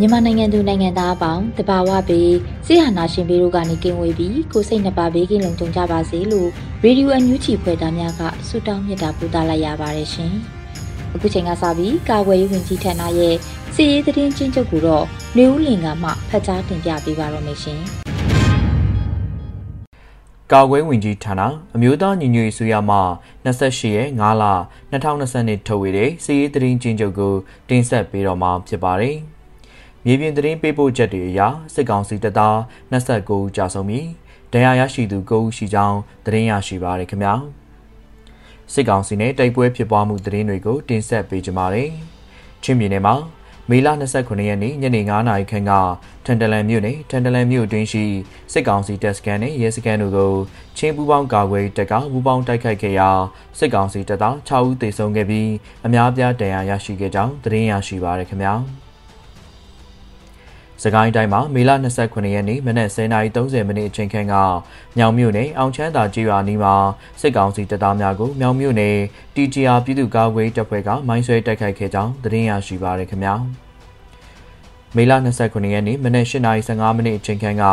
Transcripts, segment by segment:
မြန်မာနိုင်ငံသူနိုင်ငံသားအပေါင်းတဘာဝပေးဆရာနာရှင်ပေတို့ကနေကင်းဝေးပြီးကိုစိတ်နှပါဘေးကင်းလုံခြုံကြပါစေလို့ရေဒီယိုအန်ယူဂျီဖွဲ့သားများကဆုတောင်းမြတ်တာပို့သလိုက်ရပါတယ်ရှင်။အခုချိန်ကစပြီးကာဝယ်ရေးဝန်ကြီးဌာနရဲ့စီရေးသတင်းချင်းချုပ်ကိုတော့နေဦးလင်ကမှဖတ်ကြားတင်ပြပေးပါရမရှင်။ကာကွယ်ဝင်ကြီးဌာနအမျိုးသားညီညွတ်ရေးဆိုရမှ28ရက်5လ2020ထုတ်ဝေတဲ့စီရေးသတင်းချင်းချုပ်ကိုတင်ဆက်ပေးတော့မှာဖြစ်ပါတယ်။ မြေပြင်သတင်းပေးပို့ချက်တွေအရစစ်ကောင်စီတပ်သား29ဦးကြာဆုံးပြီးဒဏ်ရာရရှိသူ9ဦးရှိကြောင်းသတင်းရရှိပါရခင်ဗျာစစ်ကောင်စီနဲ့တိုက်ပွဲဖြစ်ပွားမှုသတင်းတွေကိုတင်ဆက်ပေးကြပါမယ်ချင်းပြည်နယ်မှာမေလ29ရက်နေ့ညနေ9:00နာရီခန့်ကထန်တလန်မြို့နယ်ထန်တလန်မြို့အတွင်းရှိစစ်ကောင်စီတပ်စခန်းနဲ့ရဲစခန်းတို့ကိုချင်းပူပေါင်းကာကွယ်တပ်ကပူပေါင်းတိုက်ခိုက်ခဲ့ရာစစ်ကောင်စီတပ်သား6ဦးသေဆုံးခဲ့ပြီးအများပြားဒဏ်ရာရရှိခဲ့ကြောင်းသတင်းရရှိပါရခင်ဗျာ။ စကိုင်းတိုင်းမှာမေလ29ရက်နေ့မနက်10:30မိနစ်အချိန်ခန့်ကမြောင်မြို့နယ်အောင်ချမ်းသာကျေးရွာနီးမှာစစ်ကောင်စီတပ်သားများကိုမြောင်မြို့နယ် TGR ပြည်သူ့ကာကွယ်တပ်ဖွဲ့ကမိုင်းဆွဲတိုက်ခိုက်ခဲ့ကြောင်းသတင်းရရှိပါရခင်ဗျာမေလ29ရက်နေ့မနက်8:15မိနစ်အချိန်ခန့်က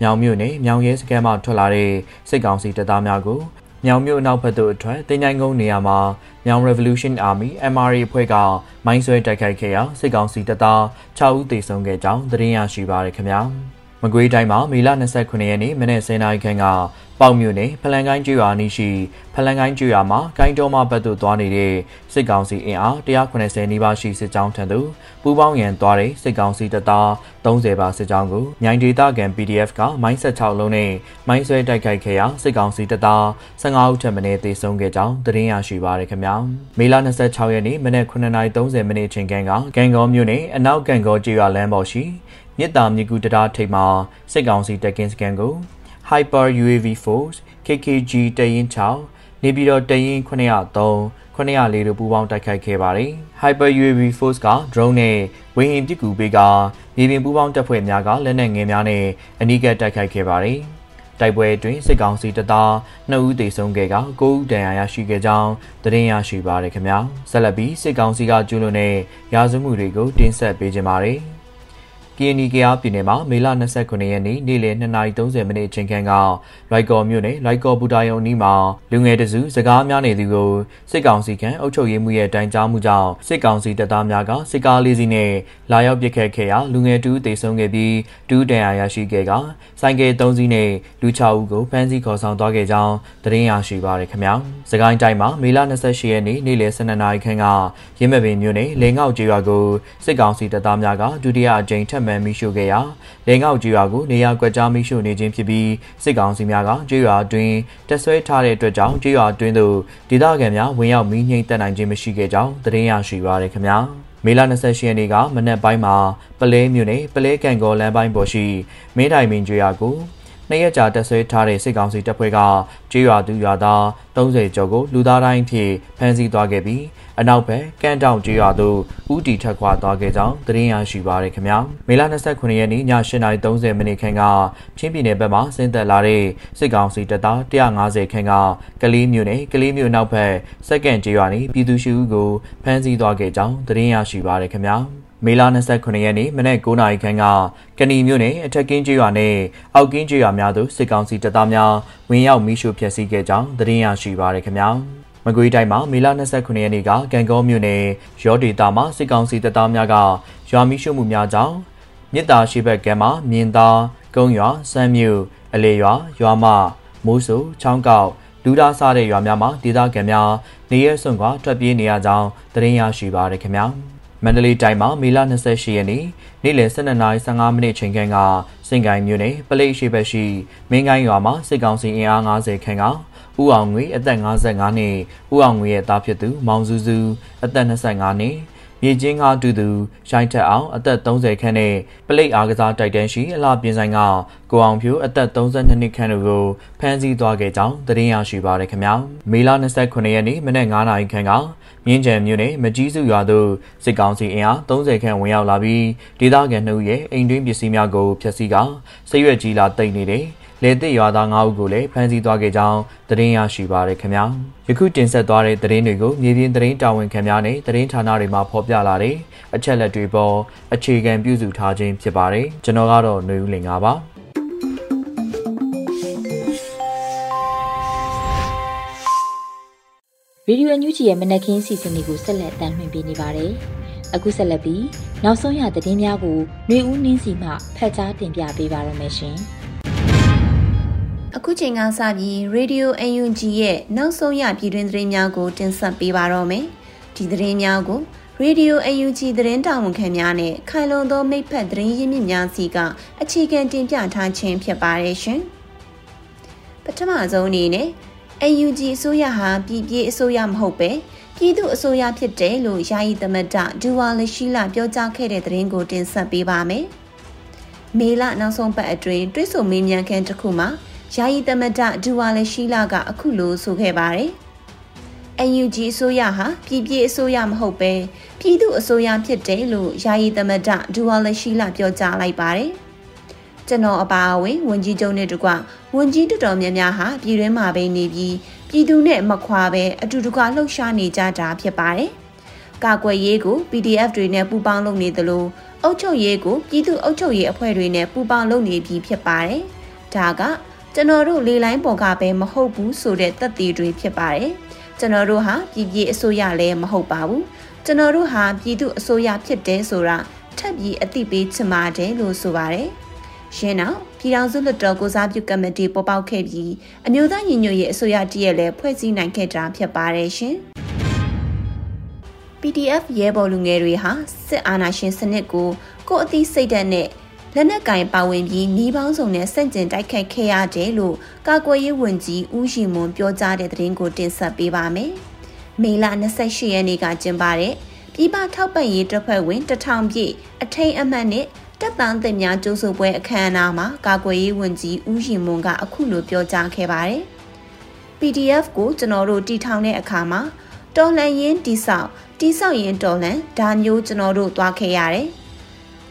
မြောင်မြို့နယ်မြောင်ရဲစခန်းမှထွက်လာတဲ့စစ်ကောင်စီတပ်သားများကိုမြောင်မြို့နောက်ဘက်သို့အထွက်တင်ញိုင်းကုန်းနေရာမှာ မြောင် Revolution Army MRA အဖွဲ့ကမိုင်းဆွဲတိုက်ခိုက်ခဲ့ရာစစ်ကောင်စီတပ်သား6ဦးသေဆုံးခဲ့ကြောင်းသတင်းရရှိပါရခင်ဗျာ မကွေးတိုင်းမှာမေလ29ရက်နေ့မနေ့10:00နာရီခန့်ကပေါက်မြို့နယ်ဖလန်ကိုင်းကျွော်နီးရှိဖလန်ကိုင်းကျွော်မှာကိုင်းတော်မှဘက်သို့သွားနေတဲ့စစ်ကောင်စီအင်အား190နီးပါးရှိစစ်ကြောင်းထံသို့ပူးပေါင်းရန်သွားတဲ့စစ်ကောင်စီတပ်သား30ပါစစ်ကြောင်းကိုမြိုင်ဒေသခံ PDF ကမိုင်းဆက်6လုံးနဲ့မိုင်းဆွဲတိုက်ခိုက်ခဲ့ရာစစ်ကောင်စီတပ်သား15ဦးထပ်မံသေဆုံးခဲ့ကြောင်းသတင်းရရှိပါရခင်ဗျာမေလ26ရက်နေ့မနက်9:30မိနစ်အချိန်ကကံကောမြို့နယ်အနောက်ကံကောကျွော်လမ်းပေါ်ရှိ မြစ်တာမြကူတရားထိပ်မှာစစ်ကောင်စီတပ်ကင်းစကန်ကို Hyper UAV Force KKG တရင်6နေပြည်တော်တရင်903 904တို့ပူးပေါင်းတိုက်ခိုက်ခဲ့ပါတယ်။ Hyper UAV Force က drone နဲ့ဝေဟင်ပစ်ကူပေးကမြေပြင်ပူးပေါင်းတပ်ဖွဲ့များကလက်နက်ငယ်များနဲ့အနီးကပ်တိုက်ခိုက်ခဲ့ပါတယ်။တိုက်ပွဲအတွင်းစစ်ကောင်စီတပ်သား2ဦးသေဆုံးခဲ့က9ဦးဒဏ်ရာရရှိခဲ့ကြောင်းသတင်းရရှိပါရခင်ဗျာဆက်လက်ပြီးစစ်ကောင်စီကကျူးလွန်တဲ့ရာဇဝမှုတွေကိုတင်ဆက်ပေးကြပါမယ်။ KNY ကယားပြည်နယ်မှာမေလ29ရက်နေ့နေ့လယ်2:30မိနစ်အချိန်ခန့်ကလိုက်ကော်မြို့နယ်လိုက်ကော်ဘူတာယုံနီးမှာလူငယ်တစုစကားများနေသူကိုစစ်ကောင်စီကအုပ်ချုပ်ရေးမှုရဲ့တိုင်ကြားမှုကြောင့်စစ်ကောင်စီတပ်သားများကစစ်ကားလေးစီးနဲ့လာရောက်ပစ်ခတ်ခဲ့ရာလူငယ်တူတေဆုံးခဲ့ပြီးတူးတန်ရာရရှိခဲ့ကစိုင်းကယ်3စီးနဲ့လူ6ဦးကိုဖမ်းဆီးခေါ်ဆောင်သွားခဲ့ကြောင်းသတင်းရရှိပါရခင်ဗျာ။စကိုင်းတိုင်းမှာမေလ28ရက်နေ့နေ့လယ်12နာရီခန့်ကရင်းမပင်မြို့နယ်လေငေါ့ကျေးရွာကိုစစ်ကောင်စီတပ်သားများကဒုတိယအကြိမ်ထပ်မံမိရှုခဲ့ရာလေငေါ့ကျွော်ကိုနေရာကွက်ကြားမိရှုနေခြင်းဖြစ်ပြီးစစ်ကောင်စီများကကျွော်အတွင်းတက်ဆွဲထားတဲ့အတွက်ကြောင့်ကျွော်အတွင်းသို့ဒေသခံများဝင်ရောက်မိငိမ့်တက်နိုင်ခြင်းမရှိခဲ့ကြောင်းသတင်းရရှိပါရခင်ဗျာမေလ28ရက်နေ့ကမနက်ပိုင်းမှာပလဲမြို့နယ်ပလဲကန်ကောလမ်းပိုင်းပေါ်ရှိမင်းတိုင်မင်းကျွော်ကိုနှစ်ရက်ကြာတက်ဆွဲထားတဲ့စစ်ကောင်စီတပ်ဖွဲ့ကကျေးရွာသူရွာသား30ကျော်ကိုလူသားတိုင်းဖြစ်ဖမ်းဆီးသွားခဲ့ပြီး အနောက်ဘက်ကမ်းတောင်ကျေးရွာသို့ဦးတီထက်ခွာသွားခဲ့ကြောင်းသတင်းရရှိပါရခင်ဗျာမေလ29ရက်နေ့ည8:30မိနစ်ခန့်ကချင်းပြည်နယ်ဘက်မှဆင်းသက်လာတဲ့စစ်ကောင်စီတပ်သား150ခန့်ကကလေးမြို့နယ်ကလေးမြို့နောက်ဘက်စက္ကန့်ကျေးရွာနေပြည်သူရှိဦးကိုဖမ်းဆီးသွားခဲ့ကြောင်းသတင်းရရှိပါရခင်ဗျာမေလ29ရက်နေ့မနက်9:00နာရီခန့်ကကဏီမြို့နယ်အထက်ကင်းကျွော်နဲ့အောက်ကင်းကျွော်များသို့စစ်ကောင်စီတပ်သားများဝင်ရောက်မိရှုဖျက်ဆီးခဲ့ကြောင်းသတင်းရရှိပါရခင်ဗျာ မမကွေးတိုင်းမှာမေလ29ရက်နေ့ကကံကောမြို့နယ်ရောဒေတာမှာစစ်ကောင်စီတပ်သားများကရွာမိရှုမှုများကြောင့်မြစ်တာရှိဘက်ကမ်းမှာမြင်းသားကုန်းရွာစမ်းမြို့အလေရွာရွာမမိုးဆူချောင်းကောက်လူသားစားတဲ့ရွာများမှာဒေသခံများနေရဲစွန့်ခွာထွက်ပြေးနေရကြောင်းသတင်းရရှိပါရခင်ဗျာမန္တလေးတိုင်းမှာမေလ28ရက်နေ့နေ့လယ်12:15မိနစ်ချိန်ခန့်ကစင်ကိုင်းမြို့နယ်ပလိတ်ရှိဘက်ရှိမင်းကိုင်းရွာမှာစစ်ကောင်စီအင်အား90ခန့်က ဦးအောင်ငွေအသက်55နှစ်ဦးအောင်ငွေရဲ့သားဖြစ်သူမောင်စုစုအသက်25နှစ်မြေချင်းကားတူသူရှိုင်းထက်အောင်အသက်30ခန့်နဲ့ပလိတ်အားကစားတိုက်တန်းရှိအလားပြင်ဆိုင်ကကိုအောင်ဖြူအသက်32နှစ်ခန့်တို့ကိုဖမ်းဆီးသွားခဲ့ကြောင်းသတင်းရရှိပါရခင်ဗျာမေလ29ရက်နေ့မနက်9:00နာရီခန့်ကမြင်းကြံမြို့နယ်မကြီးစုရွာသို့စစ်ကောင်စီအင်အား30ခန့်ဝင်ရောက်လာပြီးဒေသခံနှုတ်ရဲ့အိမ်တွင်းပစ္စည်းများကိုဖျက်ဆီးကစိတ်ရွက်ကြီးလာတိတ်နေတယ် လေသစ်ရွာသား9ဦးကိုလည်းဖမ်းဆီးသွားခဲ့ကြောင်းသတင်းရရှိပါရခင်ဗျာယခုတင်ဆက်သွားတဲ့သတင်းတွေကိုမြေပြင်သတင်းတာဝန်ခံများနဲ့သတင်းဌာနတွေမှာဖော်ပြလာတဲ့အချက်လက်တွေပေါ်အခြေခံပြုစုထားခြင်းဖြစ်ပါတယ်ကျွန်တော်ကတော့ຫນွေဦးလင်ပါရေဒီယိုအန်ယူဂျီရဲ့မနက်ခင်းစီစဉ်တွေကိုဆက်လက်တင်ပြနေပါတယ်။အခုဆက်လက်ပြီးနောက်ဆုံးရသတင်းများကိုຫນွေဦးနှင်းစီမှဖတ်ကြားတင်ပြပေးပါရမရှင်။ အခုချိန်ကစပြီး Radio UNG ရဲ့နောက်ဆုံးရပြည်တွင်းသတင်းများကို တင်ဆက်ပေးပါတော့မယ်။ဒီသတင်းများကို Radio UNG သတင်းတာဝန်ခံများနဲ့ခိုင်လုံသောမိဖက်သတင်းရင်းမြစ်များစီကအခြေခံတင်ပြထားခြင်းဖြစ်ပါတယ်ရှင်။ပထမဆုံးအနေနဲ့ UNG အစိုးရဟာပြည်ပြည့်အစိုးရမဟုတ်ပဲပြည်သူအစိုးရဖြစ်တယ်လို့ယာယီသမတဒူဝါလရှိလာပြောကြားခဲ့တဲ့သတင်းကိုတင်ဆက်ပေးပါမယ်။မေလနောက်ဆုံးပတ်အတွင်းတွဲဆုံမေးမြန်းခန်းတစ်ခုမှာ ယာယီသမတဒူဝါလရှိလာကအခုလိုဆိုခဲ့ပါတယ်။ UNG အစိုးရဟာပြည်ပြည့်အစိုးရမဟုတ်ပဲပြည်သူအစိုးရဖြစ်တယ်လို့ယာယီသမတဒူဝါလရှိလာပြောကြားလိုက်ပါတယ်။ကျွန်တော်အပါအဝင်ဝန်ကြီးချုပ်နဲ့တကွဝန်ကြီးတော်တော်များများဟာပြည်တွင်းမှာပဲနေပြီးပြည်သူနဲ့မခွာပဲအတူတကွလှုပ်ရှားနေကြတာဖြစ်ပါတယ်။ကာကွယ်ရေးကို PDF တွေနဲ့ပူးပေါင်းလုပ်နေသလိုအုပ်ချုပ်ရေးကိုပြည်သူအုပ်ချုပ်ရေးအဖွဲ့တွေနဲ့ပူးပေါင်းလုပ်နေပြီးဖြစ်ပါတယ်။ဒါက ကျွန်တော်တို့လေလိုင်းပေါ်ကပဲမဟုတ်ဘူးဆိုတဲ့သက်သေတွေဖြစ်ပါတယ်။ကျွန်တော်တို့ဟာပြည်ပြည်အစိုးရလည်းမဟုတ်ပါဘူး။ကျွန်တော်တို့ဟာပြည်သူအစိုးရဖြစ်တယ်ဆိုတာထပ်ပြီးအသိပေးချင်ပါတယ်လို့ဆိုပါတယ်။ရင်းနောက်ပြည်ထောင်စုလွှတ်တော်ကိုစားပြုကမတီပေါ်ပေါက်ခဲ့ပြီးအမျိုးသားညီညွတ်ရေးအစိုးရတည်းရဲ့လည်းဖွဲ့စည်းနိုင်ခဲ့တာဖြစ်ပါတယ်ရှင်။ PDF ရဲဘော်လူငယ်တွေဟာစစ်အာဏာရှင်စနစ်ကိုကိုယ်အသိစိတ်ဓာတ်နဲ့ လက်နက်ကင်ပါဝင်ပြီးနှီးပေါင်းစုံနဲ့စန့်ကျင်တိုက်ခိုက်ခဲ့ရတယ်လို့ကာကွယ်ရေးဝန်ကြီးဦးရှိမွန်ပြောကြားတဲ့သတင်းကိုတင်ဆက်ပေးပါမယ်။မေလ28ရက်နေ့ကကျင်းပတဲ့ပြည်ပထောက်ပံ့ရေးတပ်ဖွဲ့ဝင်တထောင်ပြည့်အထိန်အမှတ်နဲ့တပ်ပန်းသစ်များကျိုးစုပွဲအခမ်းအနားမှာကာကွယ်ရေးဝန်ကြီးဦးရင်မွန်ကအခုလိုပြောကြားခဲ့ပါတယ်။ PDF ကိုကျွန်တော်တို့တီထောင်တဲ့အခါမှာတော်လှန်ရင်တိဆောက်တိဆောက်ရင်တော်လှန်ဒါမျိုးကျွန်တော်တို့သွားခဲ့ရတယ်။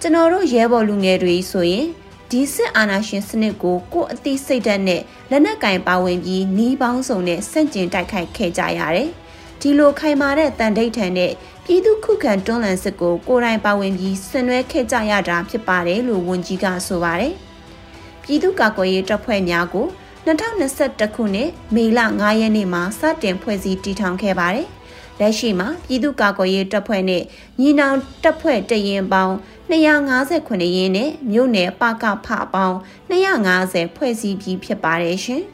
ကျွန်တော်တို့ရဲဘော်လူငယ်တွေဆိုရင်ဒီစစ်အာဏာရှင်စနစ်ကိုကိုယ်အသိစိတ်ဓာတ်နဲ့လက်နက်ကင်ပါဝင်ပြီးနှီးပေါင်းစုံနဲ့ဆန့်ကျင်တိုက်ခိုက်ခဲ့ကြရတယ်။ဒီလိုခိုင်မာတဲ့တန်တိတ်ထန်တဲ့ပြည်သူခုခံတွန်းလှန်စစ်ကိုကိုယ်တိုင်ပါဝင်ပြီးဆင်နွှဲခဲ့ကြရတာဖြစ်ပါတယ်လို့ဝန်ကြီးကဆိုပါတယ်။ပြည်သူ့ကာကွယ်ရေးတပ်ဖွဲ့များကို2021ခုနှစ်မေလ9ရက်နေ့မှာစတင်ဖွဲ့စည်းတည်ထောင်ခဲ့ပါတယ်။လက်ရှိမှာပြည်သူ့ကာကွယ်ရေးတပ်ဖွဲ့နဲ့ညီနောင်တပ်ဖွဲ့တရင်ပေါင်း 258ရင်းနဲ့မြို့နယ်ပကဖပေါင်း250ဖွဲ့စည်းပြီးဖြစ်ပါတယ်ရှင်။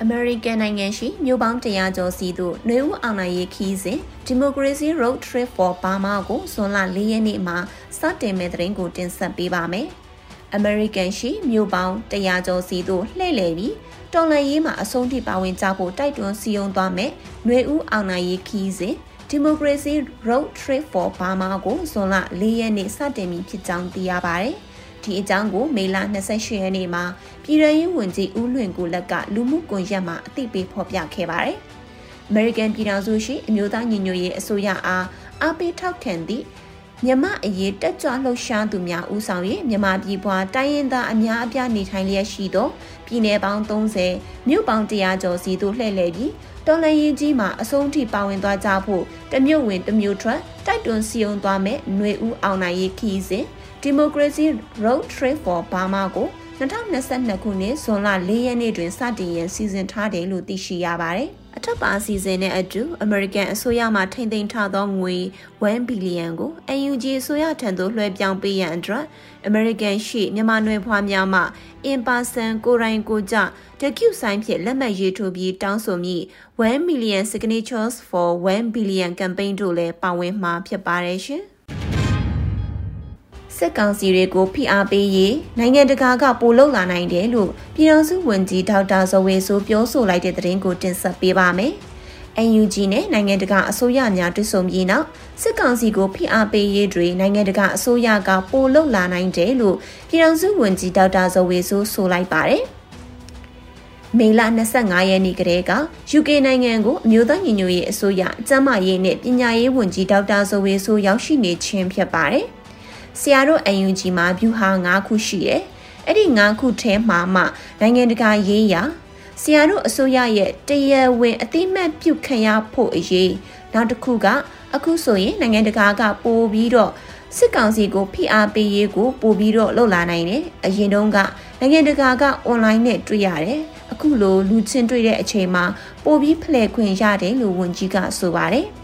အမေရိကန်နိုင်ငံရှိမြို့ပေါင်း100ကျော်စီသို့နှွေဦးအောင်နိုင်ရေးခီးစဉ် Democracy Road Trip for Burma ကိုဇွန်လ4ရက်နေ့မှာစတင်မဲ့တဲ့ရင်ကိုတင်ဆက်ပေးပါမယ်။ American ရှိမြို့ပေါင်း100ကျော်စီသို့လှည့်လည်ပြီးတော်လှန်ရေးမှာအဆုံးထိပါဝင်ကြဖို့တိုက်တွန်းစည်းရုံးသွားမယ်။နှွေဦးအောင်နိုင်ရေးခီးစဉ် Democracy Road Trip for Burma ကိုဇွန်လ4ရက်နေ့စတင်ပြီးဖြစ်ကြောင်းသိရပါတယ်။ဒီအကြောင်းကိုမေလ28ရက်နေ့မှာပြည်ထောင်ရေးဝန်ကြီးဦးလွင်ကိုလက်ကလူမှုကွန်ရက်မှာအသိပေးဖော်ပြခဲ့ပါတယ်။ American ပြည်ထောင်စုရှိအမျိုးသားညီညွတ်ရေးအစိုးရအားအားပေးထောက်ခံသည့်မြမအရေးတက်ကြွလှုပ်ရှားသူများဦးဆောင်၍မြမပြည်ပွားတိုင်းရင်းသားအများအပြားနေထိုင်လျက်ရှိသော ပြည်내ပေါင်း30မြို့ပေါင်း100ကျော်စီသို့လှည့်လည်ပြီးတော်လှန်ရေးကြီးမှာအဆုံးထိပါဝင်သွားကြဖို့တမျိုးဝင်တမျိုးထွက်တိုက်တွန်းစီရင်သွားမဲ့ຫນွေဦးအောင်နိုင်ရေးခီးစဉ် Democracy Road Trip for Burma ကို 2022ခုနှစ်ဇွန်လ4ရက်နေ့တွင်စတင်ရန်စီစဉ်ထားတယ်လို့သိရှိရပါတယ်။အထက်ပါအစီအစဉ်နဲ့အတူ American အစိုးရမှထိန်းသိမ်းထားသောငွေ1ဘီလီယံကို UNG အစိုးရထံသို့လွှဲပြောင်းပေးရန်အတွက် American ရှိမြန်မာနွယ်ဖွားများမှ in person ကိုရိုင်းကိုကြတကျူဆိုင်ဖြင့်လက်မှတ်ရေးထိုးပြီးတောင်းဆိုမိ1 million signatures for 1 billion campaign တို့လည်းပါဝင်မှာဖြစ်ပါတယ်ရှင် စစ်ကောင်စီတွေကိုဖိအားပေးရေးနိုင်ငံတကာကပိုလုပ်လာနိုင်တယ်လို့ပြည်ထောင်စုဝန်ကြီးဒေါက်တာဇော်ဝေဆိုပြောဆိုလိုက်တဲ့သတင်းကိုတင်ဆက်ပေးပါမယ်။ NUG နဲ့နိုင်ငံတကာအစိုးရများတွေ့ဆုံပြီးနောက်စစ်ကောင်စီကိုဖိအားပေးရေးတွေနိုင်ငံတကာအစိုးရကပိုလုပ်လာနိုင်တယ်လို့ပြည်ထောင်စုဝန်ကြီးဒေါက်တာဇော်ဝေဆိုဆိုလိုက်ပါတယ်။မေလ25ရက်နေ့ကတည်းက UK နိုင်ငံကိုအမျိုးသားညီညွတ်ရေးအစိုးရအကြမ်းမာရေးနဲ့ပညာရေးဝန်ကြီးဒေါက်တာဇော်ဝေဆိုရောက်ရှိနေခြင်းဖြစ်ပါတယ်။ ဆရာတို့ UNG မှာ view ဟာ9ခုရှိတယ်။အဲ့ဒီ9ခုထဲမှာမှနိုင်ငံတကာရေးရာဆရာတို့အစိုးရရဲ့တရားဝင်အသိမှတ်ပြုခံရဖို့အရေးနောက်တစ်ခုက အခုဆိုရင်နိုင်ငံတကာကပို့ပြီးတော့စစ်ကောင်စီကိုဖိအားပေးရေးကိုပို့ပြီးတော့လှုပ်လာနိုင်တယ်။အရင်တုန်းကနိုင်ငံတကာကအွန်လိုင်းနဲ့တွေ့ရတယ်။အခုလိုလူချင်းတွေ့တဲ့အချိန်မှာပို့ပြီးဖလှယ်ခွင့်ရတယ်လို့ဝန်ကြီးကဆိုပါတယ်။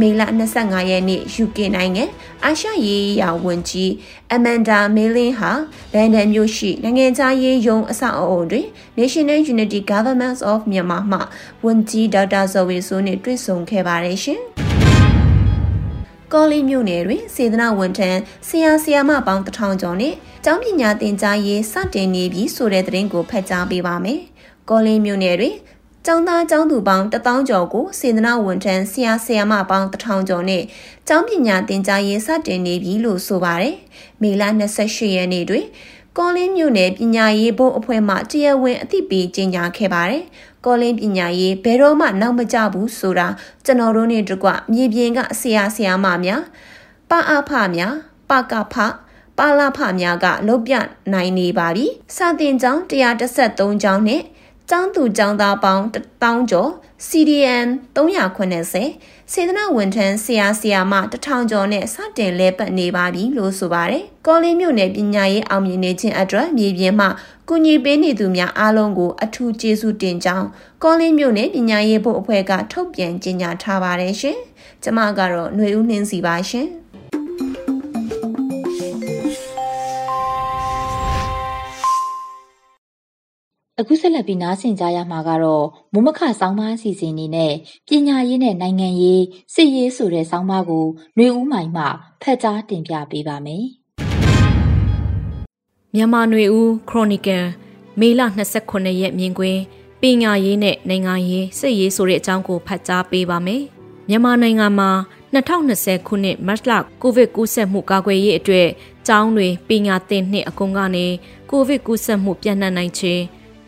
မေလ25ရက်နေ့ UK နိုင်ငံအာရှရေးရာဝန်ကြီးအမန်ဒါမေလင်းဟာလန်ဒန်မြို့ရှိနိုင်ငံခြားရေးရုံးအဆောက်အအုံတွင် National Unity Governments of Myanmar မှဝန်ကြီးဒေါက်တာဇော်ဝေဆိုးနှင့်တွေ့ဆုံခဲ့ပါတယ်ရှင်။ကောလီမြို့နယ်တွင်စေတနာဝန်ထမ်းဆရာဆရာမပေါင်းတထောင်ကျော်နဲ့ကျောင်းပညာသင်ကြားရေးစတင်နေပြီဆိုတဲ့သတင်းကိုဖတ်ကြားပေးပါမယ်။ကောလီမြို့နယ်တွင် ကျောင်းသားကျောင်းသူပေါင်း1000ကျော်ကိုစေတနာဝန်ထမ်းဆရာဆရာမပေါင်း1000ကျော်နဲ့ကျောင်းပညာသင်ကြားရေးစတင်နေပြီလို့ဆိုပါတယ်။မေလ28ရက်နေ့တွင်ကောလင်းမြို့နယ်ပညာရေးဘုတ်အဖွဲ့မှတရားဝင်အသိပေးကြေညာခဲ့ပါတယ်။ကောလင်းပညာရေးဘယ်တော့မှနောက်မကျဘူးဆိုတာကျွန်တော်တို့နဲ့တကွမြေပြင်ကဆရာဆရာမများပအဖများပကဖပါလာဖများကလုတ်ပြနိုင်နေပါပြီ။စာတင်ကျောင်း133ကျောင်းနဲ့ ကျောင်းသူကျောင်းသားပေါင်း1000ကျော် CDN 380စေတနာဝန်ထမ်းဆရာဆရာမ1000ကျော်နဲ့စတင်လဲပတ်နေပါပြီလို့ဆိုပါတယ်။ကောလင်းမြို့နယ်ပညာရေးအောင်မြင်နေခြင်းအတွက်မြေပြင်မှကူညီပေးနေသူများအားလုံးကိုအထူးကျေးဇူးတင်ကြောင်းကောလင်းမြို့နယ်ပညာရေးဘုတ်အဖွဲ့ကထုတ်ပြန်ကြေညာထားပါတယ်ရှင်။ကျမကတော့ຫນွေဦးနှင်းစီပါရှင်။ အခုဆက်လက်ပြီးနားဆင်ကြရမှာကတော့မုံမခဆောင်းပါးအစီအစဉ်နေနဲ့ပညာရေးနဲ့နိုင်ငံရေးစစ်ရေးဆိုတဲ့ဆောင်းပါးကိုຫນွေဦးမိုင်မှဖတ်ကြားတင်ပြပေးပါမယ်။မြန်မာຫນွေဦးခရိုနီကယ်မေလ29ရက်မြင်ကွင်းပညာရေးနဲ့နိုင်ငံရေးစစ်ရေးဆိုတဲ့အကြောင်းကိုဖတ်ကြားပေးပါမယ်။မြန်မာနိုင်ငံမှာ2020ခုနှစ်မတ်လကိုဗစ်ကူးစက်မှုကာကွယ်ရေးအတွက်ကျောင်းတွေပညာသင်နှစ်အကုန်ကနေကိုဗစ်ကူးစက်မှုပြန့်နှံ့နိုင်ခြင်း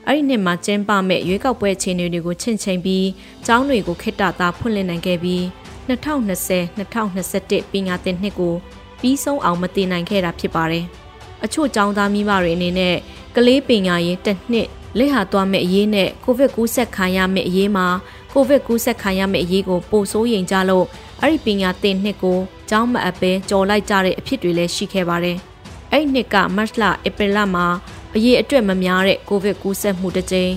အဲ့ဒီနှစ်မှာကျင်းပမဲ့ရွေးကောက်ပွဲအခြေအနေတွေကိုချင့်ချိန်ပြီးကျောင်းတွေကိုခိတ္တသားဖွင့်လှစ်နိုင်ခဲ့ပြီး2020-2021ပညာသင်နှစ်ကိုပြီးဆုံးအောင်မတင်နိုင်ခဲ့တာဖြစ်ပါတယ်။အချို့ကျောင်းသားမိဘတွေအနေနဲ့ကလေးပညာရေးတစ်နှစ်လက်ဟာသွားမဲ့အရေးနဲ့ကိုဗစ်ကူးစက်ခံရမဲ့အရေးမှာကိုဗစ်ကူးစက်ခံရမဲ့အရေးကိုပိုဆိုးရင်ကြလို့အဲ့ဒီပညာသင်နှစ်ကိုကျောင်းမအပ်ပဲကြော်လိုက်ကြတဲ့အဖြစ်တွေလည်းရှိခဲ့ပါတယ်။အဲ့ဒီနှစ်ကမတ်လဧပြီလမှာ အရေးအတွက်မများတဲ့ကိုဗစ်ကူးစက်မှုတစ်ကြိမ်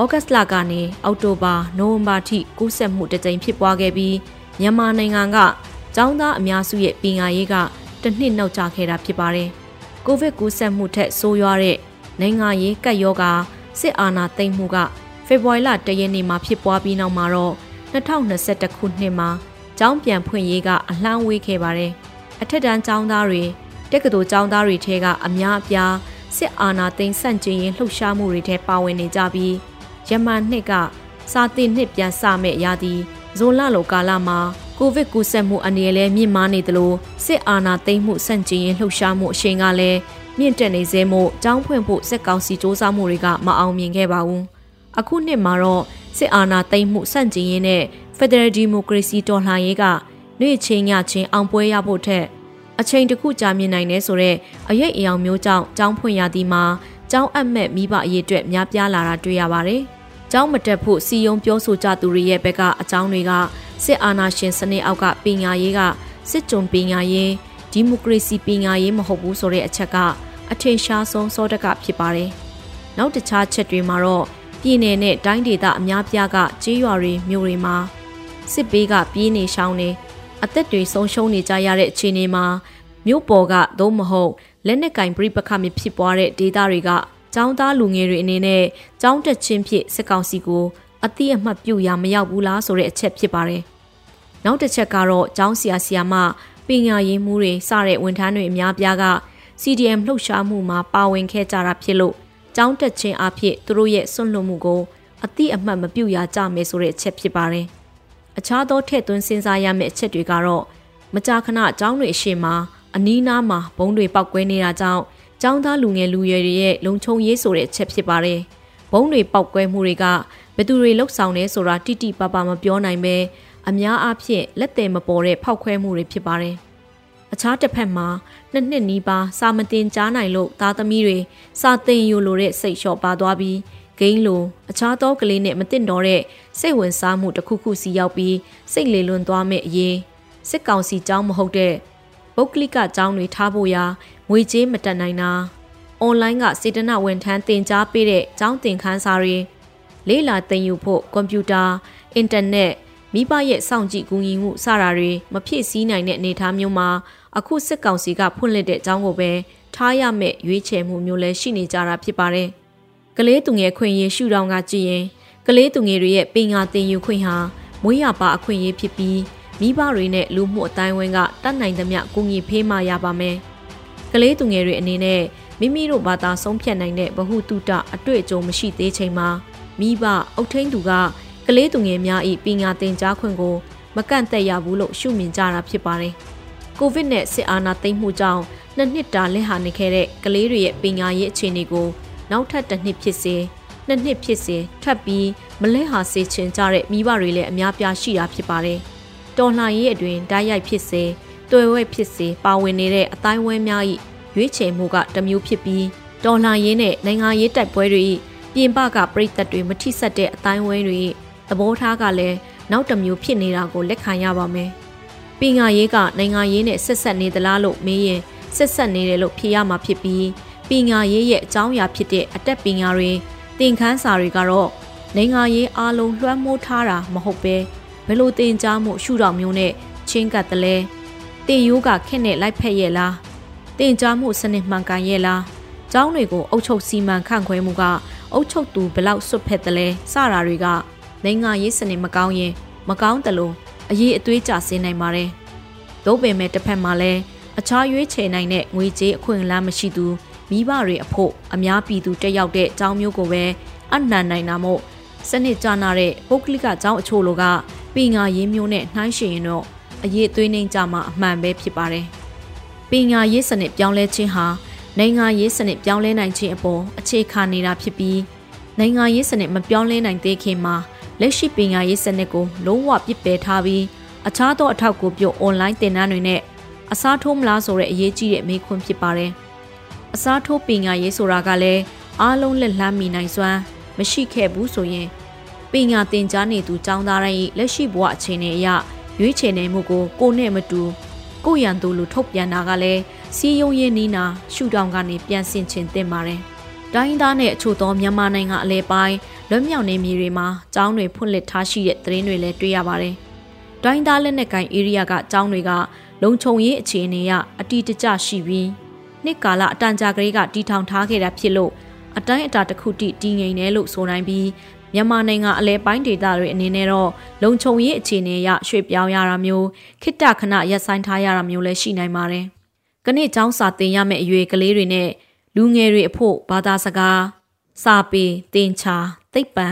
ဩဂတ်လကနေအောက်တိုဘာနိုဝင်ဘာထိကူးစက်မှုတစ်ကြိမ်ဖြစ်ပွားခဲ့ပြီးမြန်မာနိုင်ငံကကျောင်းသားအများစုရဲ့ပညာရေးကတစ်နှစ်နောက်ကျခဲ့တာဖြစ်ပါတယ်။ကိုဗစ်ကူးစက်မှုထက်ဆိုးရွားတဲ့နိုင်ငံရေးကပ်ရောဂါစစ်အာဏာသိမ်းမှုကဖေဖော်ဝါရီလ၁ရက်နေ့မှာဖြစ်ပွားပြီးနောက်မှာတော့2021ခုနှစ်မှာကျောင်းပြန်ဖွင့်ရေးကအလှမ်းဝေးခဲ့ပါတယ်။အထက်တန်းကျောင်းသားတွေတက္ကသိုလ်ကျောင်းသားတွေထဲကအများအပြား စစ်အာဏာသိမ်းဆန့်ကျင်ရေးလှုပ်ရှားမှုတွေထဲပါဝင်နေကြပြီးယမန်နှစ်ကစာတင်နှစ်ပြန်စမဲ့ရာသီဇွန်လလိုကာလမှာကိုဗစ်ကူးစက်မှုအနေနဲ့လည်းမြင့်မားနေသလိုစစ်အာဏာသိမ်းမှုဆန့်ကျင်ရေးလှုပ်ရှားမှုအရှိန်ကလည်းမြင့်တက်နေစေမို့ကြောင်းဖွင့်ဖို့စက်ကောင်စီစ조사မှုတွေကမအောင်မြင်ခဲ့ပါဘူး။အခုနှစ်မှာတော့စစ်အာဏာသိမ်းမှုဆန့်ကျင်ရေးနဲ့ Federal Democracy တော်လှန်ရေးကနေ့ချင်းညချင်းအောင်ပွဲရဖို့ထက် အချိန်တစ်ခုကြာမြင့်နိုင်တယ်ဆိုတော့အရေးအယောင်မျိုးကြောင့်ကျောင်းဖွင့်ရသည်မှာကျောင်းအပ်မဲ့မိဘအရေးအတွက်များပြားလာတာတွေ့ရပါတယ်။ကျောင်းမတက်ဖို့စီယုံပြောဆိုကြသူတွေရဲ့ဘက်ကအကြောင်းတွေကစစ်အာဏာရှင်စနစ်အောက်ကပညာရေးကစစ်ကြုံပညာရေးဒီမိုကရေစီပညာရေးမဟုတ်ဘူးဆိုတဲ့အချက်ကအအထင်ရှားဆုံးစောတကဖြစ်ပါတယ်။နောက်တခြားချက်တွေမှာတော့ပြည်내နဲ့တိုင်းဒေသအများပြားကကြေးရွာတွေမြို့တွေမှာစစ်ဘေးကပြေးနေရှောင်းနေ အသက်တွေဆုံးရှုံးနေကြရတဲ့အခြေအနေမှာမြို့ပေါ်ကသို့မဟုတ်လက်နက်ကင်ပြိပခမဖြစ်ပွားတဲ့ဒေသတွေကကျောင်းသားလူငယ်တွေအနေနဲ့ကျောင်းတက်ချင်းဖြစ်စစ်ကောင်စီကိုအတိအမှတ်ပြုရမရောက်ဘူးလားဆိုတဲ့အချက်ဖြစ်ပါတယ်။နောက်တစ်ချက်ကတော့ကျောင်းဆရာဆရာမပညာရေးမှုတွေစတဲ့ဝန်ထမ်းတွေအများပြားက CDM လှုပ်ရှားမှုမှာပါဝင်ခဲ့ကြတာဖြစ်လို့ကျောင်းတက်ချင်းအဖြစ်သူတို့ရဲ့စွန့်လွတ်မှုကိုအတိအမှတ်မပြုရကြမယ်ဆိုတဲ့အချက်ဖြစ်ပါတယ်။ အခြားသောထည့်သွင်းစဉ်းစားရမယ့်အချက်တွေကတော့မကြာခဏအကြောင်းတွေအရှိမှာအနီးနားမှာဘုံတွေပောက်ကွဲနေတာကြောင့်ចောင်းသားလူငယ်လူရွယ်တွေရဲ့လုံခြုံရေးဆိုတဲ့အချက်ဖြစ်ပါတယ်။ဘုံတွေပောက်ကွဲမှုတွေကဘယ်သူတွေလှုပ်ဆောင်နေဆိုတာတိတိပပမပြောနိုင်ပဲအများအားဖြင့်လက်တယ်မပေါ်တဲ့ဖောက်ခွဲမှုတွေဖြစ်ပါတယ်။အခြားတစ်ဖက်မှာနှစ်နှစ်နီးပါးစာမတင်ကြားနိုင်လို့သားသမီးတွေစာသင်ယူလိုတဲ့စိတ်လျှော့ပါသွားပြီး ဂိမ်းလိုအခြားသောကလေးနဲ့မတင်တော့တဲ့စိတ်ဝင်စားမှုတစ်ခုခုစီရောက်ပြီးစိတ်လေလွန်သွားမဲ့အရေးစစ်ကောင်စီကြောင်းမဟုတ်တဲ့ပုတ်ကလစ်ကကြောင်းတွေထားဖို့ရာငွေကြေးမတက်နိုင်တာအွန်လိုင်းကစေတနာဝန်ထမ်းတင် जा ပေးတဲ့ကျောင်းသင်ခန်းစာတွေလေးလာသင်ယူဖို့ကွန်ပျူတာအင်တာနက်မိဘရဲ့စောင့်ကြည့်ကူညီမှုစတာတွေမဖြစ်စည်းနိုင်တဲ့အနေအထားမျိုးမှာအခုစစ်ကောင်စီကဖွင့်လှစ်တဲ့အကြောင်းကိုပဲထားရမယ့်ရွေးချယ်မှုမျိုးလည်းရှိနေကြတာဖြစ်ပါတယ်။ ကလေးသူငယ်ခွင့်ရေးရှုထောင့်ကကြည့်ရင်ကလေးသူငယ်တွေရဲ့ပင်ငါတင်ယူခွင့်ဟာမွေးရပါအခွင့်အရေးဖြစ်ပြီးမိဘတွေနဲ့လူမှုအတိုင်းဝန်းကတတ်နိုင်သမျှကူညီဖေးမှရပါမယ်။ကလေးသူငယ်တွေအနေနဲ့မိမိတို့ဘာသာဆုံးဖြတ်နိုင်တဲ့ဗဟုတုတအတွေ့အကြုံမရှိသေးချိန်မှာမိဘအုပ်ထိန်သူကကလေးသူငယ်များ၏ပညာသင်ကြားခွင့်ကိုမကန့်သက်ရဘူးလို့ရှုမြင်ကြတာဖြစ်ပါတယ်။ကိုဗစ်နဲ့စစ်အာဏာသိမ်းမှုကြောင့်နှစ်နှစ်တာလက်ဟာနေခဲ့တဲ့ကလေးတွေရဲ့ပညာရေးအခြေအနေကို နောက်ထပ်တစ်နှစ်ဖြစ်စေနှစ်နှစ်ဖြစ်စေထပ်ပြီးမလဲဟာစေချင်ကြတဲ့မိဘတွေလည်းအများပြားရှိတာဖြစ်ပါတယ်။တော်လှန်ရေးအတွင်ဓာတ်ရိုက်ဖြစ်စေတွေ့ဝဲဖြစ်စေပါဝင်နေတဲ့အတိုင်းဝဲများ၏ရွေးချယ်မှုကတမျိုးဖြစ်ပြီးတော်လှန်ရေးနဲ့နိုင်ငံရေးတိုက်ပွဲတွေပြင်ပကပြည်သက်တွေမထိဆက်တဲ့အတိုင်းဝဲတွေသဘောထားကလည်းနောက်တစ်မျိုးဖြစ်နေတာကိုလက်ခံရပါမယ်။ပညာရေးကနိုင်ငံရေးနဲ့ဆက်ဆက်နေသလားလို့မေးရင်ဆက်ဆက်နေတယ်လို့ဖြေရမှာဖြစ်ပြီး ပညာရေးရဲ့အကြောင်းအရာဖြစ်တဲ့အတက်ပညာတွေသင်ခန်းစာတွေကတော့နိုင်ငံရေးအားလုံးလွှမ်းမိုးထားတာမဟုတ်ပဲဘယ်လိုသင်ကြားမှုရှုထောင့်မျိုးနဲ့ချင်းကပ်တလဲတင်ယိုးကခက်နဲ့လိုက်ဖက်ရဲ့လားတင်ကြားမှုစနစ်မှန်ကန်ရဲ့လားကျောင်းတွေကိုအုပ်ချုပ်စီမံခန့်ခွဲမှုကအုပ်ချုပ်သူဘလောက်စွတ်ဖက်တယ်လဲစတာတွေကနိုင်ငံရေးစနစ်မကောင်းရင်မကောင်းတယ်လို့အရေးအသွေးကြဆင်းနိုင်ပါတယ်။သို့ပင်မဲ့တစ်ဖက်မှာလည်းအခြားရွေးချယ်နိုင်တဲ့ငွေကြေးအခွင့်အလမ်းမရှိသူ မိဘတွေအဖို့အများပြည်သူတက်ရောက်တဲ့အကြောင်းမျိုးကိုပဲအနှံနိုင်တာမို့စနစ်ကြနာတဲ့ပုဂ္ဂလိကအကြောင်းအချို့လိုကပညာရေးမျိုးနဲ့နှိုင်းယှဉ်ရင်တော့အရေးအသွေးနှိမ်ကြမှာအမှန်ပဲဖြစ်ပါတယ်။ပညာရေးစနစ်ပြောင်းလဲခြင်းဟာနိုင်ငံရေးစနစ်ပြောင်းလဲနိုင်ခြင်းအပေါ်အခြေခံနေတာဖြစ်ပြီးနိုင်ငံရေးစနစ်မပြောင်းလဲနိုင်သေးခင်မှာလက်ရှိပညာရေးစနစ်ကိုလုံးဝပြစ်ပယ်ထားပြီးအခြားသောအထောက်အကူပြုအွန်လိုင်းသင်တန်းတွေနဲ့အစားထိုးမလားဆိုတဲ့အရေးကြီးတဲ့မေးခွန်းဖြစ်ပါတယ်။ အစားထိုးပညာရေးဆိုတာကလည်းအားလုံးလက်လှမ်းမီနိုင်စွမ်းမရှိခဲ့ဘူးဆိုရင်ပညာသင်ကြားနေသူចောင်းသားတိုင်းလက်ရှိဘဝအခြေအနေအရရွေးချယ်နိုင်မှုကိုကိုနဲ့မတူကိုရန်သူလူထုတ်ပြန်တာကလည်းစီယုံရင်နီးနာရှူတောင်ကနေပြန်ဆင်ချင်တင်ပါတယ်။တိုင်းသားနဲ့အချို့သောမြန်မာနိုင်ငံအလဲပိုင်းလွတ်မြောက်နေမြေတွေမှာကျောင်းတွေဖွင့်လှစ်ထားရှိတဲ့သတင်းတွေလည်းတွေ့ရပါတယ်။တိုင်းသားလက်နက်ကိုင်ဧရိယာကကျောင်းတွေကလုံခြုံရေးအခြေအနေအရအတီးတကျရှိပြီး နှစ်ကာလအတန်ကြာကလေးကတီထောင်ထားခဲ့တာဖြစ်လို့အတိုင်းအတာတစ်ခုတိတည်ငြိမ်တယ်လို့ဆိုနိုင်ပြီးမြန်မာနိုင်ငံအလဲပိုင်းဒေသတွေအနေနဲ့တော့လုံခြုံရေးအခြေအနေအရရွှေ့ပြောင်းရတာမျိုးခိတ္တခဏရပ်ဆိုင်းထားရတာမျိုးလည်းရှိနိုင်ပါတယ်။ကနေ့ကျောင်းစာသင်ရမယ့်အရွယ်ကလေးတွေနဲ့လူငယ်တွေအဖို့ဘာသာစကားစာပေတင်ချာသိပ္ပံ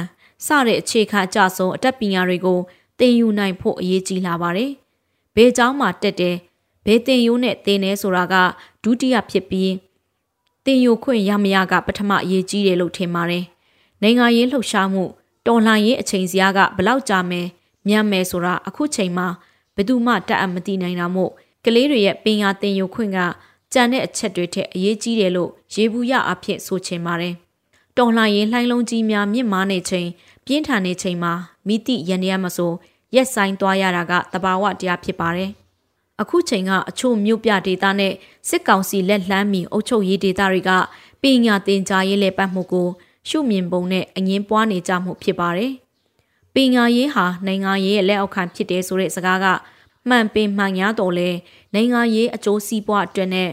စတဲ့အခြေခံအကျဆုံးအတတ်ပညာတွေကိုသင်ယူနိုင်ဖို့အရေးကြီးလာပါတယ်။ဘယ်ကျောင်းမှာတက်တယ်ဘယ်သင်ယူနဲ့သင်နေဆိုတာက ဒုတိယဖြစ်ပြီးသင်ယူခွင့်ရမရကပထမအရေးကြီးတယ်လို့ထင်ပါတယ်။နိုင်ငံရေးလှုပ်ရှားမှုတော်လှန်ရေးအချိန်စရာကဘလောက်ကြာမယ်မြန်မယ်ဆိုတာအခုချိန်မှာဘယ်သူမှတတ်အပ်မသိနိုင်တာမို့ကလေးတွေရဲ့ပင်ရသင်ယူခွင့်ကကြံတဲ့အချက်တွေထက်အရေးကြီးတယ်လို့ရေဘူးရအဖြစ်ဆိုချင်ပါတယ်။တော်လှန်ရေးလှိုင်းလုံးကြီးများမြင့်မားနေချိန်ပြင်းထန်နေချိန်မှာမိတိရန်ရမဆိုရက်ဆိုင်သွားရတာကတဘာဝတရားဖြစ်ပါတယ်။ အခုချိန်ကအချို့မြို့ပြဒေသနဲ့စစ်ကောင်စီလက်လှမ်းမီအုပ်ချုပ်ရေးဒေသတွေကပညာသင်ကြားရေးလဲပတ်မှုကိုရှုမြင်ပုံနဲ့အငင်းပွားနေကြမှုဖြစ်ပါတယ်။ပညာရေးဟာနိုင်ငံရေးရဲ့လက်အောက်ခံဖြစ်တယ်ဆိုတဲ့စကားကမှန်ပင်မှန်ရတော့လဲနိုင်ငံရေးအကျိုးစီးပွားအတွက်နဲ့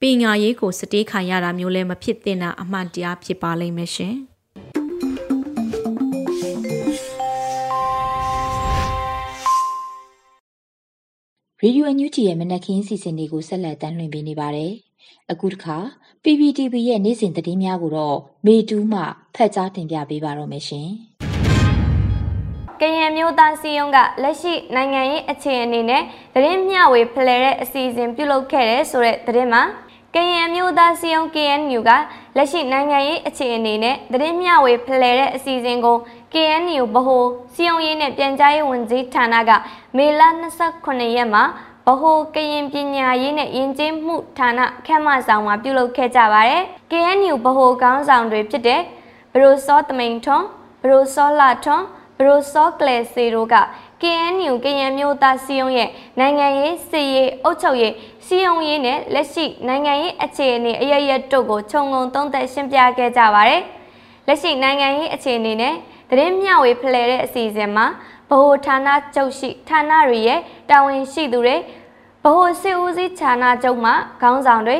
ပညာရေးကိုစတေးခံရတာမျိုးလည်းမဖြစ်သင့်တာအမှန်တရားဖြစ်ပါလိမ့်မယ်ရှင်။ ရေဒီယိုအန်ယူဂျီရဲ့မနက်ခင်းစီစဉ်တွေကိုဆက်လက်တင်ပြနေပါတယ်။အခုတစ်ခါ PPTV ရဲ့နေ့စဉ်သတင်းများကိုတော့မေတူးမှဖတ်ကြားတင်ပြပေးပါတော့မယ်ရှင်။ကရင်မျိုးသားစီယုံကလက်ရှိနိုင်ငံရေးအခြေအနေနဲ့သတင်းမျှဝေဖလှယ်တဲ့အစီအစဉ်ပြုလုပ်ခဲ့တဲ့ဆိုတဲ့သတင်းမှာကရင်မျိုးသားစီယုံ KNU ကလက်ရှိနိုင်ငံရေးအခြေအနေနဲ့သတင်းမျှဝေဖလှယ်တဲ့အစီအစဉ်ကို KNU ဗဟိုစီယုံရေးနဲ့ပြန်ကြားရေးဝန်ကြီးဌာနကမေလ29ရက်မှာဗဟိုကရင်ပညာရေးနဲ့ယဉ်ကျေးမှုဌာနခမ်းမဆောင်မှာပြုလုပ်ခဲ့ကြပါတယ်။ KNU ဗဟိုခေါင်းဆောင်တွေဖြစ်တဲ့ဘရိုစောတမိန်ထွန်းဘရိုစောလာထွန်းဘရိုစောကလေစီတို့က KNU ကရင်မျိုးသားစီယုံရဲ့နိုင်ငံရေးစီရေးအုပ်ချုပ်ရေးစီယုံရေးနဲ့လက်ရှိနိုင်ငံရေးအခြေအနေအရရတို့ကိုခြုံငုံသုံးသပ်ရှင်းပြခဲ့ကြပါတယ်။လက်ရှိနိုင်ငံရေးအခြေအနေနဲ့ သတင်းမျှဝေဖလှယ်တဲ့အစီအစဉ်မှာဗဟိုဌာနချုပ်ရှိဌာနတွေရဲ့တာဝန်ရှိသူတွေဗဟိုစစ်ဦးစီးဌာနချုပ်မှခေါင်းဆောင်တွေ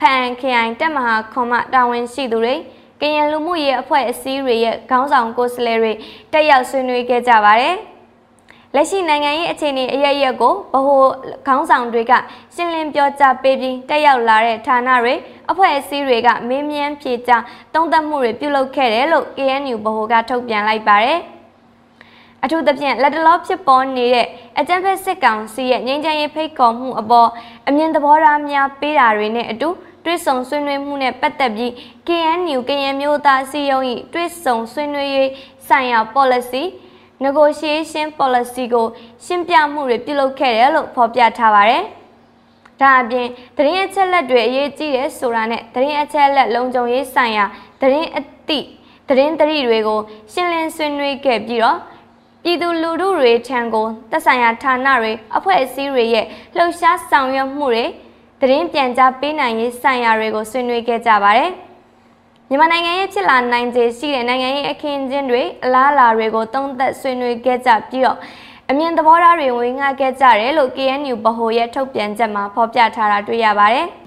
ဖန်ခရိုင်တက်မဟာခွန်မှတာဝန်ရှိသူတွေကရင်လူမှုရေးအဖွဲ့အစည်းတွေရဲ့ခေါင်းဆောင်ကိုယ်စားလှယ်တွေတက်ရောက်ဆွေးနွေးခဲ့ကြပါတယ်။လက်ရှိနိုင်ငံရေးအခြေအနေအရရက်ကိုဗဟိုခေါင်းဆောင်တွေကရှင်းလင်းပြောကြားပေးပြီးတက်ရောက်လာတဲ့ဌာနတွေ အဖွဲ့အစည်းတွေကမင်းမြန်းဖြေကြားတုံ့တက်မှုတွေပြုလုပ်ခဲ့တယ်လို့ KNU ဗဟိုကထုတ်ပြန်လိုက်ပါတယ်။အထူးသဖြင့်လက်တလောဖြစ်ပေါ်နေတဲ့အကြံဖက်စစ်ကောင်စီရဲ့ငြိမ်းချမ်းရေးဖိတ်ခေါ်မှုအပေါ်အမြင်သဘောထားများပေးတာတွေနဲ့အတူတွစ်ဆုံဆွေးနွေးမှုနဲ့ပတ်သက်ပြီး KNU ကရင်မျိုးသားစီယုံ၏တွစ်ဆုံဆွေးနွေးရေးဆိုင်ရာ policy negotiation policy ကိုရှင်းပြမှုတွေပြုလုပ်ခဲ့တယ်လို့ဖော်ပြထားပါတယ်။ ဒါအပြင်သတင်းအချက်လက်တွေအရေးကြီးတယ်ဆိုတာနဲ့သတင်းအချက်လက်လုံခြုံရေးဆိုင်ရာသတင်းအသည့်သတင်းသတိတွေကိုရှင်းလင်းဆွေးနွေးခဲ့ပြီးတော့ပြည်သူလူထုတွေထံကိုသက်ဆိုင်ရာဌာနတွေအဖွဲ့အစည်းတွေရဲ့လှုပ်ရှားဆောင်ရွက်မှုတွေသတင်းပြန်ကြားပေးနိုင်ရေးဆိုင်ရာတွေကိုဆွေးနွေးခဲ့ကြပါတယ်။မြန်မာနိုင်ငံရဲ့ဖြစ်လာနိုင်ခြေရှိတဲ့နိုင်ငံရေးအခင်းအကျင်းတွေအလားအလာတွေကိုသုံးသပ်ဆွေးနွေးခဲ့ကြပြီးတော့ အမြင်သဘောထားတွေဝင်ငှခဲ့ကြတယ်လို့ KNU ဗဟိုရဲ့ထုတ်ပြန်ချက်မှာဖော်ပြထားတာတွေ့ရပါတယ်။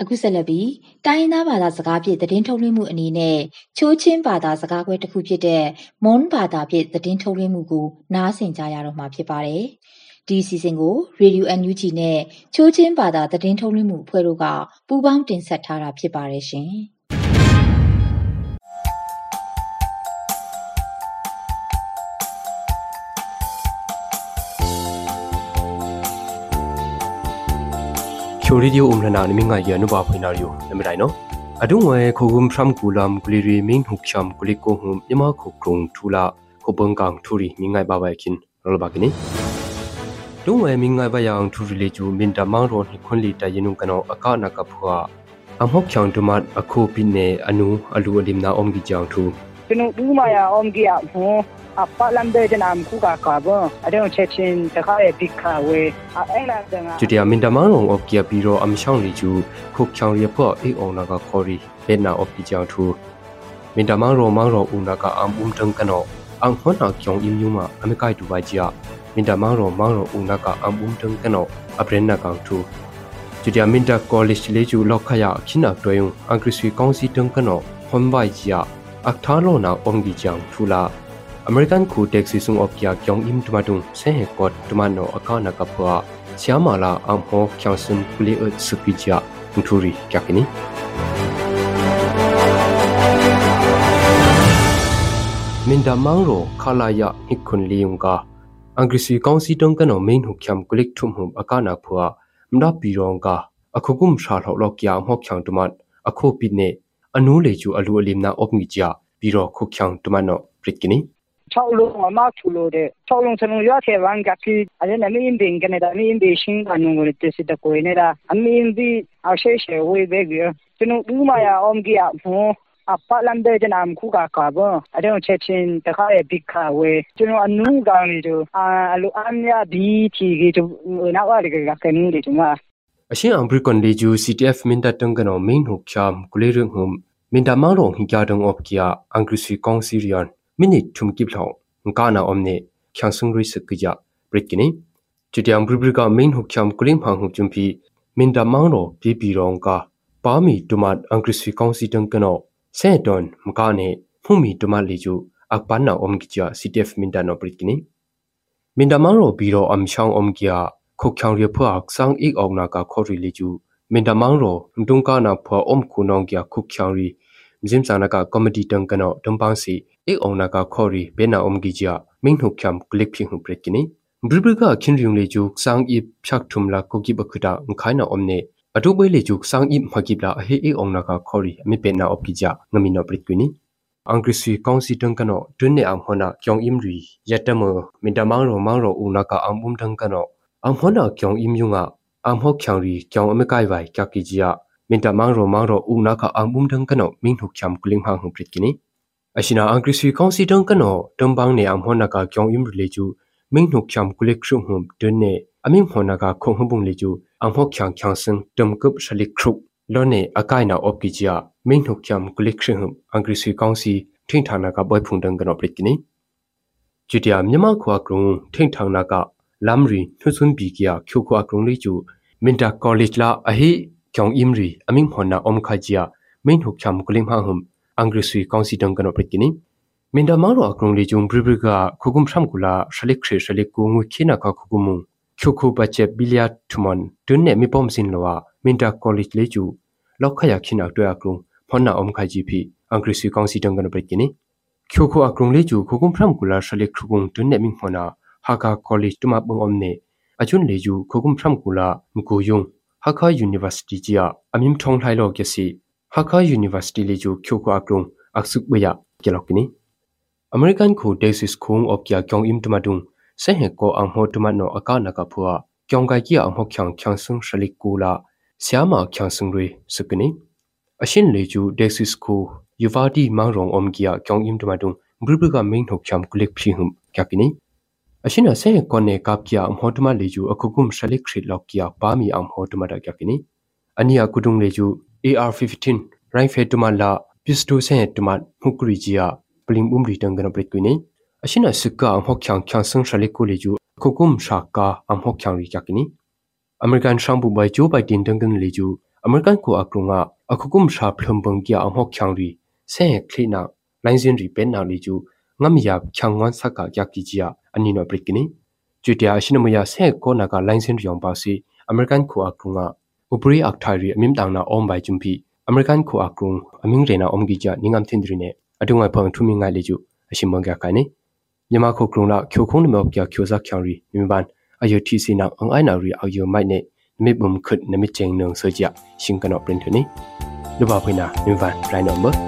အခုဆက်လက်ပြီးတိုင်းရင်းသားဘာသာစကားဖြင့်သတင်းထုတ်လွှင့်မှုအနေနဲ့ချိုးချင်းဘာသာစကားခွဲတစ်ခုဖြစ်တဲ့မွန်ဘာသာဖြင့်သတင်းထုတ်လွှင့်မှုကိုနားဆင်ကြရတော့မှာဖြစ်ပါတယ်။ဒီအစီအစဉ်ကို Radio NUG နဲ့ချိုးချင်းဘာသာသတင်းထုတ်လွှင့်မှုအဖွဲ့တို့ကပူးပေါင်းတင်ဆက်ထားတာဖြစ်ပါတယ်ရှင်။ ချိုရီဒီယိုအုံရနာနမိငါယနုဘာဖွိနာရီယိုနမရိုင်နော်အဒုံဝဲခိုဂုံဖရမ်ကူလမ်ဂလီရီမင်းဟုချမ်ဂလီကိုဟုမြမခုခုံထူလာခိုဘန်ကောင်ထူရီမိငိုင်ဘာဘိုင်ခင်ရောလဘကနီတုံးဝဲမင်းငိုင်ဘယံထူရီလေကျူမင်တမောင်ရောနိခွန်လီတယနုကနောအကနကဖွာအမောက်ချောင်တမတ်အခုပိနေအနုအလူအဒီမနာအုံးကြီးကြောင်ထူ ကျွန်တော်ဘူးမယာအုံးကြီးအဖောအပလမ်ဒေဂျနမ်ခုကကာဘအဒေုံချက်ချင်းတခါရဲ့ပိခါဝဲအဲ့လာတဲ့ငါကျူတျာမင်တမောင်ရောအော့ကီပီရောအမရှောင်းလီကျူခုချောင်ရဖောအေအောင်နာကခေါ်ရီဘက်နာအော့ကီကြောင်ထူမင်တမောင်ရောမောင်ရောဦးနာကအမ်အုံတန်ကနောအန်ခွန်နာကျောင်းအင်းယူမှာအမေကိုက်တူပါကြီး minta mangro mangro unaka ambum tung kano aprenna kang thu judia minta college le ju lokhaya khina toyung angriswi kaunsi tung kano hombai jia aktha lo na omgi jang thula american khu taxi sung of kya kyong im tumatung se he kot tumano akana ka phwa siamala amho kyangsun kuli ut supija thuri kyakini minda mangro khala ya hikun liung ka အင်္ဂရိ စီကောင်စီတုံကနောမိန်ဟုချမ်ကလိကထုံဟုအကနာဖွာမနာပီရောင်ကအခုကုမ်ရှာထောက်လောက်ကျာမောက်ချောင်တမတ်အခုပိနေ အနိုးလေချူအလူအလီမနာအော့မီကြပြီးတော့ခုချောင်းတမနော့ပရစ်ကနီ၆လုံးအမချူလို့တဲ့၆လုံးစလုံးရခဲ့ဝန်ကပြီးအဲ့ဒါနမင်းဘင်ကနေဒါမင်းဘေရှင်းကနုံကိုတက်စစ်တကိုနေတာအမင်းဒီအရှေရှေဝေးဘက်ကြီးကျွန်တော်ဦးမယာအောင်ကြီးအဖောအပလန်ဒေဂျနမ်ခုကကဘအတဲ့ချက်ချင်းတခါရဲ့ဘိခဝဲကျွန်တော်အနူးကောင်တွေတို့အလိုအမြဒီတီကြီးတို့နောက်ရကကနူးတွေကျွန်တော် အရှင်အံဘရီကွန်လီဂျူ CTF မင်တတန်ကနောမင်းဟုတ်ချမ်ကုလေရုံဟုံမင်တမောင်ရောဟင်ကြတုံအော့ကီယာအန်ဂရစီကောင်စီရီယန်မိနစ်ထုံကိပလောငကာနာအုံးနေချန်ဆုံရိစကကြပရစ်ကိနီချူတျမ်ဘရီဘရီကမင်းဟုတ်ချမ်ကုလင်းဖန်ဟုတ်ချွန်ပီမင်တမောင်ရောပီပီရောင်ကာပါမီတူမတ်အန်ဂရစီကောင်စီတန်ကနောဆဲတွန်မကနေဖုမီတူမတ်လီဂျူအကပန်နာအုံးကီချာ CTF မင်တနောပရစ်ကိနီမင်တမောင်ရောဘီရောအမ်ရှောင်းအုံးကီယာ ခုတ်ချောင်ရဖွာ sang ik ong na ka khori li chu min da mang ro ndung ka na phwa om khu nong kya khuk chang ri mjim sa na ka comedy tang ka no dum pang si ik ong na ka khori be na om gi ja ming hu khyam click phi hu pret kini bri bri ka khin ryung le chu sang i phyak thum la ko gi ba khuda ngai na om ne atu bai le chu sang i ma gi bla he ik ong na ka khori mi pe na op gi ja ngami no pret kini အင်္ဂရိစီကောင်စီတန်ကနောတွင်းနေအောင်ဟနာကျောင်းအင်ရီယတမမင်တမောင်ရောမောင်ရောဦးနာကအံဘုံတန်ကနော ang hona kyong im yunga ang ho khyang ri kyong ame kai vai kya ki jia min ta mang ro mang ro u na kha ang bum dang kano ming thuk cham kuling hang hu prit kini ashina ang krisi kong si dang kano tam bang ne ang hona ka kyong im le chu ming thuk cham kulik shum hum den ne aming hona ka khong hum bung le chu ang ho khyang khyang sing tam kup shalik khrup lo ne akai na op ki jia ming thuk cham kulik shum hum ang krisi kong si thing thang na ka boy phung dang kano prit kini ကျူတျာမြန်မာခွာကရုံထိန်ထောင်နာကလမ်ရီနှုစွန်ဘီကီယာကျူခွာကရုံလေးကျူမင်တာကောလိပ်လာအဟိကျောင်းအင်ရီအမင်းဟွန်နာအုံခါဂျီယာမင်းဟုတ်ချမ်ကလင်ဟာဟုမ်အင်္ဂရိစီကောင်စီတန်ကနောပရကိနီမင်တာမောရောကရုံလေးကျုံဘရီဘရီကခုကုမ်ဖရမ်ကူလာရှလိခရီရှလိကူ ငွခိနာကခုကုမုံကျူခုပချက်ဘီလျာထမွန်တွန်းနေမီပုံစင်လောမင်တာကောလိပ်လေးကျူလောက်ခရခိနာတွေ့အကရုံဖွန်နာအုံခါဂျီဖီအင်္ဂရိစီကောင်စီတန်ကနောပရကိနီကျူခုအကရုံလေးကျူခုကုမ်ဖရမ်ကူလာရှလိခခုကုံတွန်းနေမင်းဟွန်နာ Haka College tuma bung omne achun leju khokum phram kula mku yung Haka University jia amim thong thlai lo ke si Haka University leju khyoko akrung aksuk bya kelokini American ko Texas khung of kya kyong im tuma dung se he ko ang ho tuma no aka na ka phua kyong ga ki ang ho khyang khyang sung shalik kula syama khyang sung re sukini ashin leju Texas ko Yuvadi mangrong om kia kyong im tuma dung brubruga main hok cham kulik phi hum kyakini အရှင်အစဲကောနေကပ်ကျအမောတမလေကျူအခုကုမ်ရှလိခရစ်လောက်ကျပါမီအမောတမဒါကြကိနီအနီယကုဒုံလေကျူ AR15 ရိုင်းဖေတမလာပစ္စတိုဆဲတမမှုကရီဂျီယာပလင်ဘုံရီတန်ကနပရိကွနီအရှင်အစကအမောချောင်ချောင်ဆန်းရှလိကိုလေကျူအခုကုမ်ရှာကာအမောချောင်ရီကြကိနီအမေရိကန်ရှမ်ဘူဘိုင်ဂျိုဘိုင်တင်တန်ကန်လေကျူအမေရိကန်ကိုအကရုံငါအခုကုမ်ရှာဖလုံဘုံကျအမောချောင်ရီဆဲခလိနာလိုင်းစင်ရီပန်နာလေကျူငမ်ယာချောင်ဝန်ဆက်ကကြကိဂျီယာ အနီနော်ပရိကနီကျူတျာရှိနမယာဆဲကောနာကလိုင်းစင်ရောင်ပါစီအမေရိကန်ခိုအကုငါဥပရိအခထိုင်ရီအမင်တောင်နာအုံးဘိုင်ဂျွန်ပီအမေရိကန်ခိုအကုငအမင်းရေနာအုံးဂီချာနင်းငမ်တင်ဒရီနေအတုံငါဖုန်ထူမင်းငါလေကျူအရှင်မန်ကကိုင်နေမြန်မာခိုကရုံလာချိုခုံးနမောပြချိုဇက်ချောင်ရီမြမဘန်အယုတီစီနာအင်အိုင်နာရီအယုမိုက်နေမိဘုံခွတ်နမိချင်နုံဆောကြရှင်ကနောပရင်ထနီလူပါဖိနာမြမဘန်ရိုင်းနံပါ